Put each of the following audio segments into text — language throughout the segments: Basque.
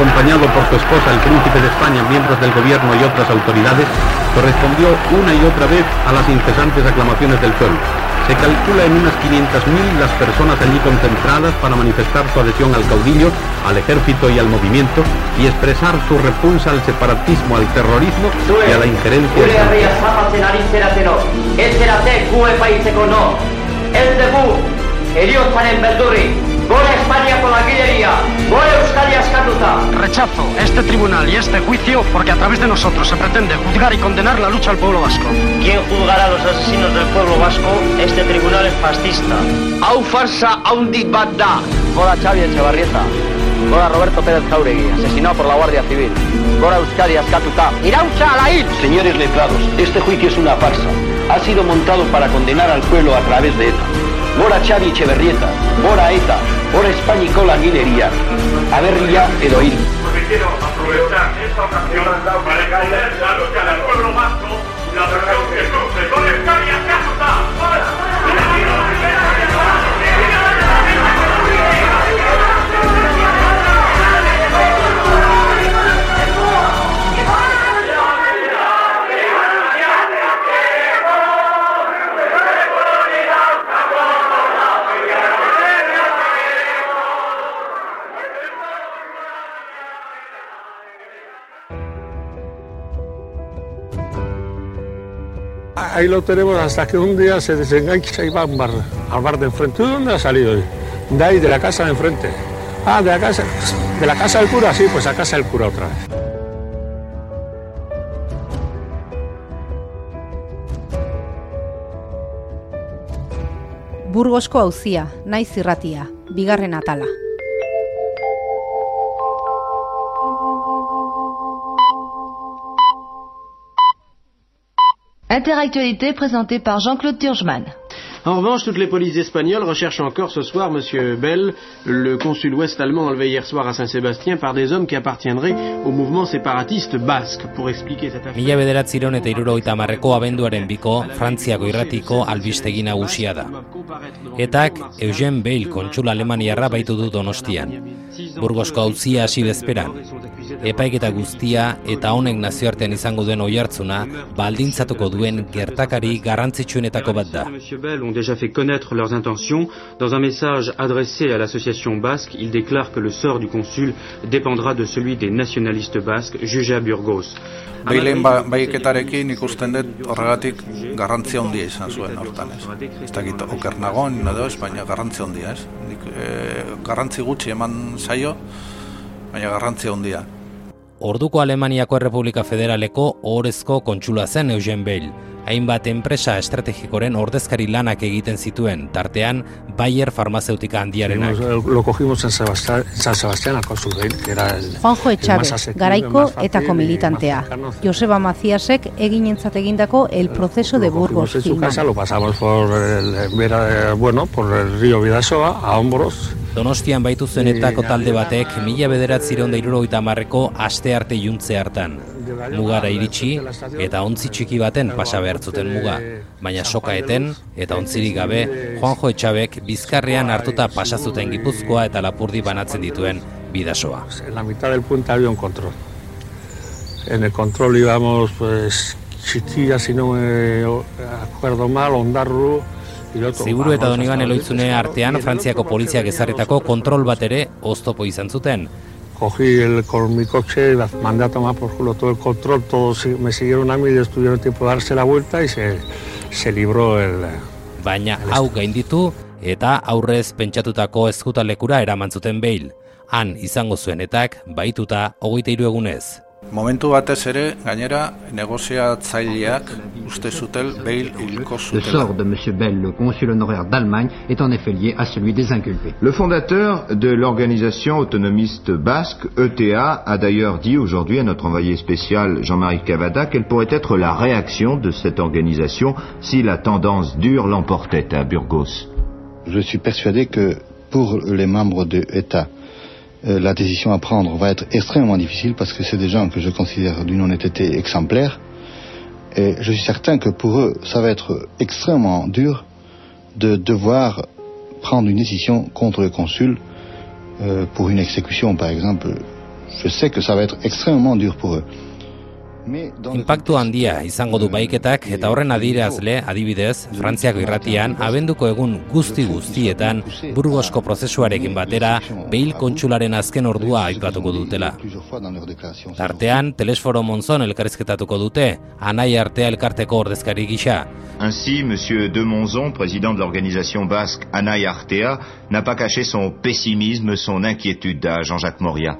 acompañado por su esposa, el príncipe de España, miembros del gobierno y otras autoridades, correspondió una y otra vez a las incesantes aclamaciones del pueblo. Se calcula en unas 500.000 las personas allí concentradas para manifestar su adhesión al caudillo, al ejército y al movimiento y expresar su repulsa al separatismo, al terrorismo y a la injerencia. Gora España con la guillería. Gora Euskadi Ascatuta. Rechazo este tribunal y este juicio porque a través de nosotros se pretende juzgar y condenar la lucha al pueblo vasco. ¿Quién juzgará a los asesinos del pueblo vasco? Este tribunal es fascista. Au farsa aundi bada. Gora Xavi Echevarrieta. Gora Roberto Pérez Jauregui, asesinado por la Guardia Civil. Gora Euskadi Ascatuta. Iraucha Alain. Señores letrados, este juicio es una farsa. Ha sido montado para condenar al pueblo a través de ETA. Gora Xavi Echeverrieta, Gora ETA, hor Espainiko langileria, aberria edo hil. Prefiero aprovechar esta ocasión ahí lo tenemos hasta que un día se desengancha y va al bar, al bar de enfrente. ¿De dónde ha salido? De ahí, de la casa de enfrente. Ah, de la casa, de la casa del cura, sí, pues a casa del cura otra vez. Burgosko auzia, naiz irratia, bigarren atala. Interactualité présentée par Jean-Claude Turgeman. En revanche, toutes les polices espagnoles recherchent encore ce soir M. Bell, le consul ouest allemand enlevé hier soir à Saint-Sébastien par des hommes qui appartiendraient au mouvement séparatiste basque. Pour expliquer cette affaire... Mila bederatziron eta irurogeita marreko abenduaren biko Frantziako irratiko albistegi nagusia da. Etak Eugen Bale kontsul alemaniarra baitu du donostian. Burgosko hauzia hasi bezperan. Epaiketa guztia eta honek nazioartean izango duen oihartzuna baldintzatuko duen gertakari garrantzitsuenetako bat da. ont déjà fait connaître leurs intentions. Dans un message adressé à l'association basque, ils déclarent que le sort du consul dépendra de celui des nationalistes basques jugés à Burgos. Bailen ba, baiketarekin ikusten dut horregatik garrantzi handia izan zuen hortan ez. Ez dakit oker nagoen, edo ez, baina garrantzi handia ez. Nik, e, garrantzi gutxi eman zaio, baina garrantzi handia. Orduko Alemaniako Errepublika Federaleko ohorezko kontsula zen Eugen Bale hainbat enpresa estrategikoren ordezkari lanak egiten zituen, tartean Bayer farmazeutika handiarenak. Lo cogimos en Sebastián, San Sebastián al consul que era el Juanjo Echave, garaiko etako militantea. Joseba Maciasek egin entzat egindako el proceso de Burgos. En su casa lo pasamos por el, vera, bueno, por el río Vidasoa, a hombros, Donostian baitu zenetako talde batek mila bederatziron da irurogeita marreko aste arte juntze hartan. Mugara iritsi eta ontzi txiki baten pasa behartzuten muga. Baina soka eten eta ontzirik gabe Juanjo Etxabek bizkarrean hartuta pasa zuten gipuzkoa eta lapurdi banatzen dituen bidasoa. En la mitad del puente había un control. En el control íbamos pues chiquilla, si no me acuerdo mal, ondarru, Ziburu eta Doniban eloitzune artean Frantziako poliziak ezarritako kontrol bat ere oztopo izan zuten. Cogí el, con mi coche, mandé a tomar por culo todo el control, todos me siguieron a mí y estuvieron tiempo de darse la vuelta y se, se libró el... Baina hau gainditu eta aurrez pentsatutako ezkutalekura eraman zuten beil. Han izango zuenetak baituta hogeita hiru egunez. Momentu batez ere, gainera, negoziatzaileak uste zutel Bale hilko Le sort de M. Bell, le consul honoraire d'Allemagne, est en effet lié à celui des inculpés. Le fondateur de l'organisation autonomiste basque, ETA, a d'ailleurs dit aujourd'hui à notre envoyé spécial Jean-Marie Cavada qu'elle pourrait être la réaction de cette organisation si la tendance dure l'emportait à Burgos. Je suis persuadé que pour les membres de ETA, euh, la décision à prendre va être extrêmement difficile parce que c'est des gens que je considère d'une honnêteté exemplaire. Et je suis certain que pour eux, ça va être extrêmement dur de devoir prendre une décision contre le consul euh, pour une exécution, par exemple. je sais que ça va être extrêmement dur pour eux. Impaktu handia izango du baiketak eta horren adirazle, adibidez, Frantziako irratian, abenduko egun guzti guztietan, burgosko prozesuarekin batera, behil kontsularen azken ordua aipatuko dutela. Tartean, Telesforo Monzon elkarrizketatuko dute, anai artea elkarteko ordezkari gisa. Ainsi, Monsieur de Monzon, président de l'organisation basque Anai Artea, n'a pas caché son pessimisme, son inquiétude à Jean-Jacques Moria.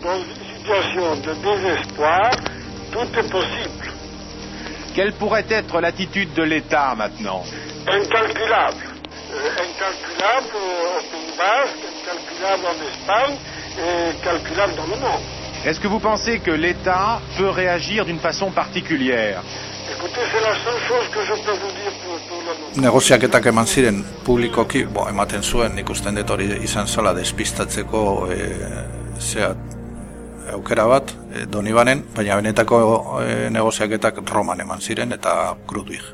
Dans une situation de désespoir, tout est possible. Quelle pourrait être l'attitude de l'État maintenant Incalculable. Euh, incalculable au Pays Basque, incalculable en Espagne et calculable dans le monde. Est-ce que vous pensez que l'État peut réagir d'une façon particulière Écoutez, c'est la seule chose que je peux vous dire pour, pour le moment. Negoziaketak eman ziren publikoki, bo, ematen zuen ikusten dut hori izan zela despistatzeko e, zea, aukera bat e, Donibanen, baina benetako e, negoziaketak Roman eman ziren eta Krudwig.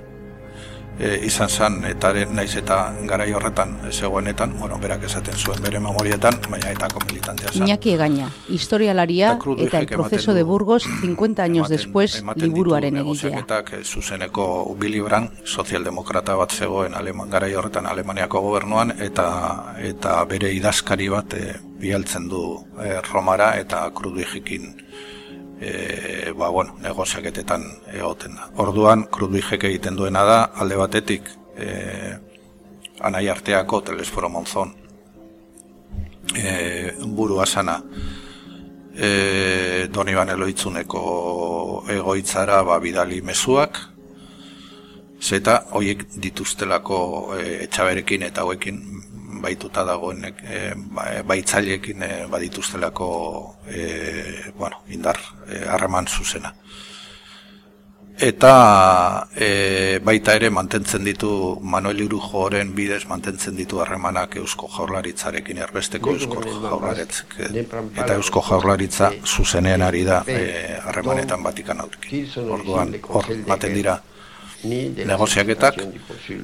E, izan zan, eta naiz eta garai horretan zegoenetan, bueno, berak esaten zuen bere memorietan, baina etako militantea zan. Iñaki Egaña, historialaria eta el proceso de Burgos 50 años después liburuaren egilea. Negoziaketak e, zuzeneko Billy Brandt, sozialdemokrata bat zegoen aleman, garai horretan Alemaniako gobernuan, eta eta bere idazkari bat e, bialtzen du e, Romara eta Krudwigekin e, ba, bueno, negoziaketetan egoten da. Orduan, Krudwigek egiten duena da, alde batetik, e, anai arteako telesforo monzon e, buru asana e, doni baneloitzuneko egoitzara ba, bidali mezuak, zeta horiek dituztelako e, etxaberekin eta hauekin baituta dagoen e, baitzaileekin e, badituztelako e, bueno, indar harreman zuzena. Eta e, baita ere mantentzen ditu Manuel Irujoren bidez mantentzen ditu harremanak Eusko Jaurlaritzarekin erbesteko Eusko Jaurlaritz eta Eusko Jaurlaritza zuzenean ari da harremanetan batikan aurki. Orduan hor baten dira negoziaketak.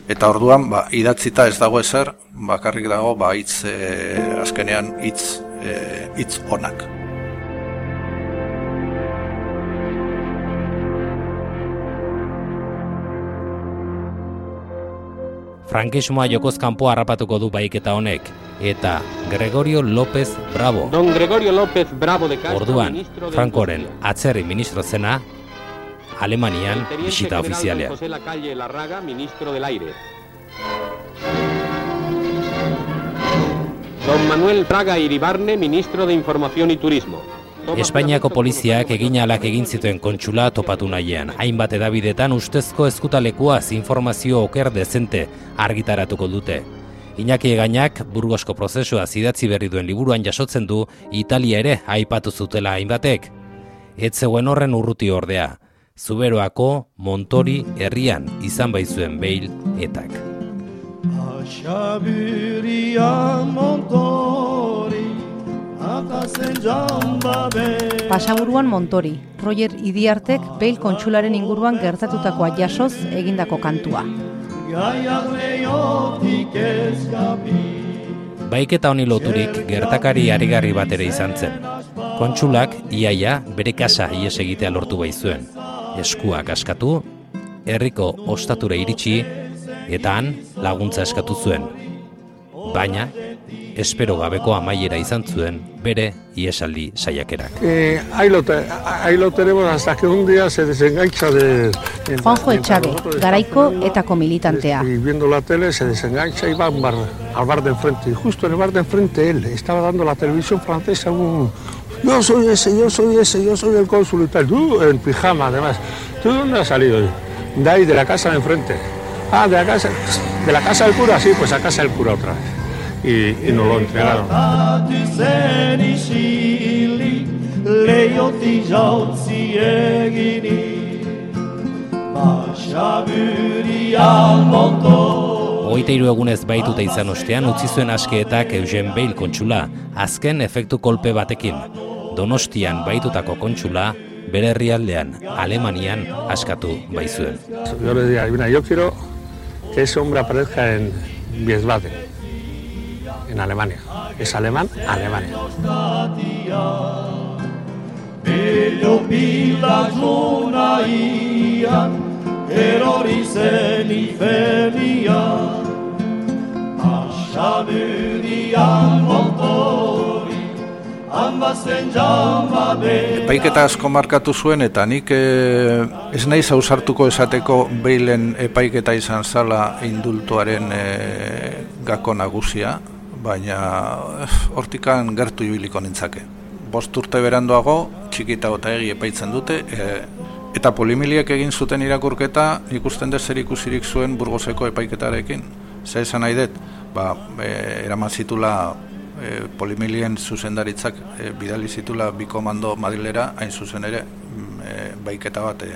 eta orduan ba, idatzita ez dago ezer bakarrik dago ba hitz e, azkenean hitz e, hitz onak. Frankismoa jokoz kanpo harrapatuko du baiketa honek eta Gregorio López Bravo. Don Gregorio López Bravo de Castro, Orduan, Frankoren atzerri ministro zena Alemanian bisita ofizialean. José Lacalle Larraga, ministro del aire. Don Manuel Praga Iribarne, ministro de Información y Turismo. Espainiako poliziak egin alak egin zituen kontsula topatu nahian. Hainbat edabidetan ustezko eskutalekuaz informazio oker dezente argitaratuko dute. Iñaki egainak burgosko prozesua zidatzi berri duen liburuan jasotzen du Italia ere aipatu zutela hainbatek. Etzeuen horren urruti ordea. Zuberoako Montori herrian izan baizuen beil etak. Pasaburuan Montori, Roger Idiartek beil kontsularen inguruan gertatutakoa jasoz egindako kantua. Baiketa honi loturik gertakari arigarri bat ere izan zen. Kontsulak iaia bere kasa ies egitea lortu baizuen. Eskuak askatu, herriko ostatura iritsi eta han laguntza eskatu zuen. Baina, espero gabeko amaiera izan zuen bere iesaldi saiakerak. Eh, ahí, lo te, ahí lo tenemos hasta que un día se desengancha de... En, Juanjo Echave, garaiko etako militantea. Y viendo la tele se desengancha y va al bar, al bar de enfrente. Y justo en el bar de enfrente él estaba dando la televisión francesa un... Yo soy ese, yo soy ese, yo soy el cónsul y tal. Tú en pijama además. ¿Tú dónde has salido? De ahí, de la casa de enfrente. Ah, de la casa, de la casa del cura, sí, pues a casa del cura otra vez. Y, y nos lo entregaron. Hogeita hiru egunez baituta izan ostean utzi zuen askeetak Eugen Beil kontsula, azken efektu kolpe batekin. Donostian baitutako kontsula, bere herrialdean, Alemanian askatu baizuen. Yo le decía, mira, yo quiero que ese hombre aparezca en Wiesbaden, en Alemania. Es alemán, Alemania. Ello pila ian, erori zen Epaiketa asko markatu zuen eta nik e, ez nahi zauzartuko esateko beilen epaiketa izan zala indultuaren e, gako nagusia, baina eh, hortikan gertu ibiliko nintzake. Bost urte beranduago, txikita eta egi epaitzen dute, Eta polimiliek egin zuten irakurketa nik usten dut zer ikusirik zuen burgozeko epaiketarekin. Zer esan nahi dut, ba, e, eraman zitula e, polimilien zuzendaritzak e, bidali zitula bi komando madilera, hain zuzen ere, mm, e, baiketa bat e,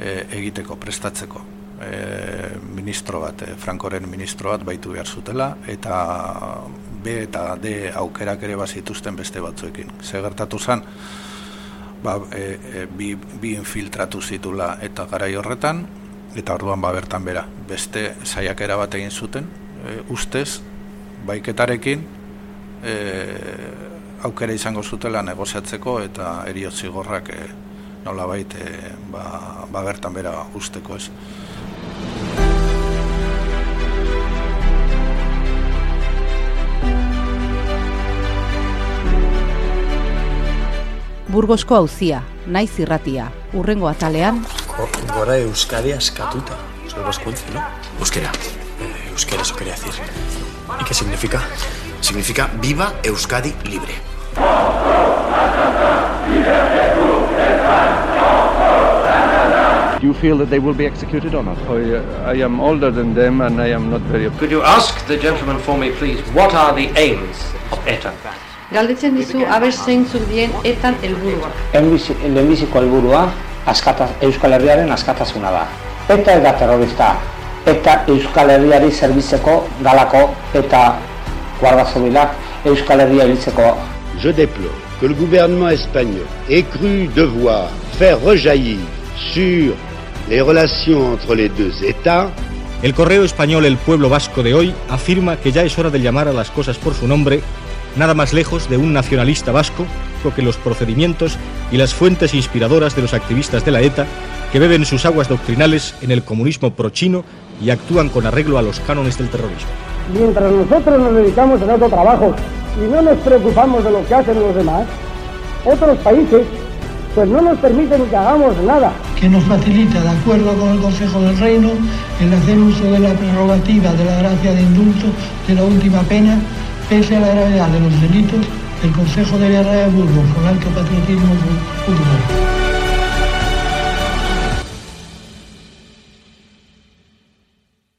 e, egiteko, prestatzeko. E, ministro bat, e, Frankoren ministro bat baitu behar zutela, eta B eta D aukerak ere bazituzten beste batzuekin. Zer gertatu zen, ba, e, e, bi, bi infiltratu zitula eta garai horretan, eta orduan ba bertan bera, beste saiakera bat egin zuten, e, ustez, baiketarekin, e, aukera izango zutela negoziatzeko eta eriotzi gorrak e, nola baite ba, ba bertan bera usteko ez. Burgosko auzia, naiz irratia, urrengo atalean... Gora Euskadi askatuta, vascuence, ¿no? Euskera, eh, euskera, eso quería decir. ¿Y qué significa? Significa viva Euskadi libre. Do you feel that they will be executed or not? I, uh, I am older than them and I am not very... Could you ask the gentleman for me, please, what are the aims of ETA? galdetzen dizu aber zeintzuk dien etan helburua. Lehenbiziko helburua askata, Euskal Herriaren askatasuna da. Eta ez da terrorista, eta Euskal Herriari zerbitzeko galako eta guarda Euskal Herria hiltzeko. Je déplore que le gouvernement espagnol ait cru devoir faire rejaillir sur les relations entre les deux États El correo español El Pueblo Vasco de hoy afirma que ya es hora de llamar a las cosas por su nombre nada más lejos de un nacionalista vasco que los procedimientos y las fuentes inspiradoras de los activistas de la ETA que beben sus aguas doctrinales en el comunismo prochino y actúan con arreglo a los cánones del terrorismo. Mientras nosotros nos dedicamos a otro trabajo y no nos preocupamos de lo que hacen los demás, otros países pues no nos permiten que hagamos nada. Que nos facilita, de acuerdo con el Consejo del Reino, el hacer uso de la prerrogativa de la gracia de indulto de la última pena Pese a la gravedad de los delitos, el Consejo de Guerra de Burgos, con alto patriotismo, juzgó.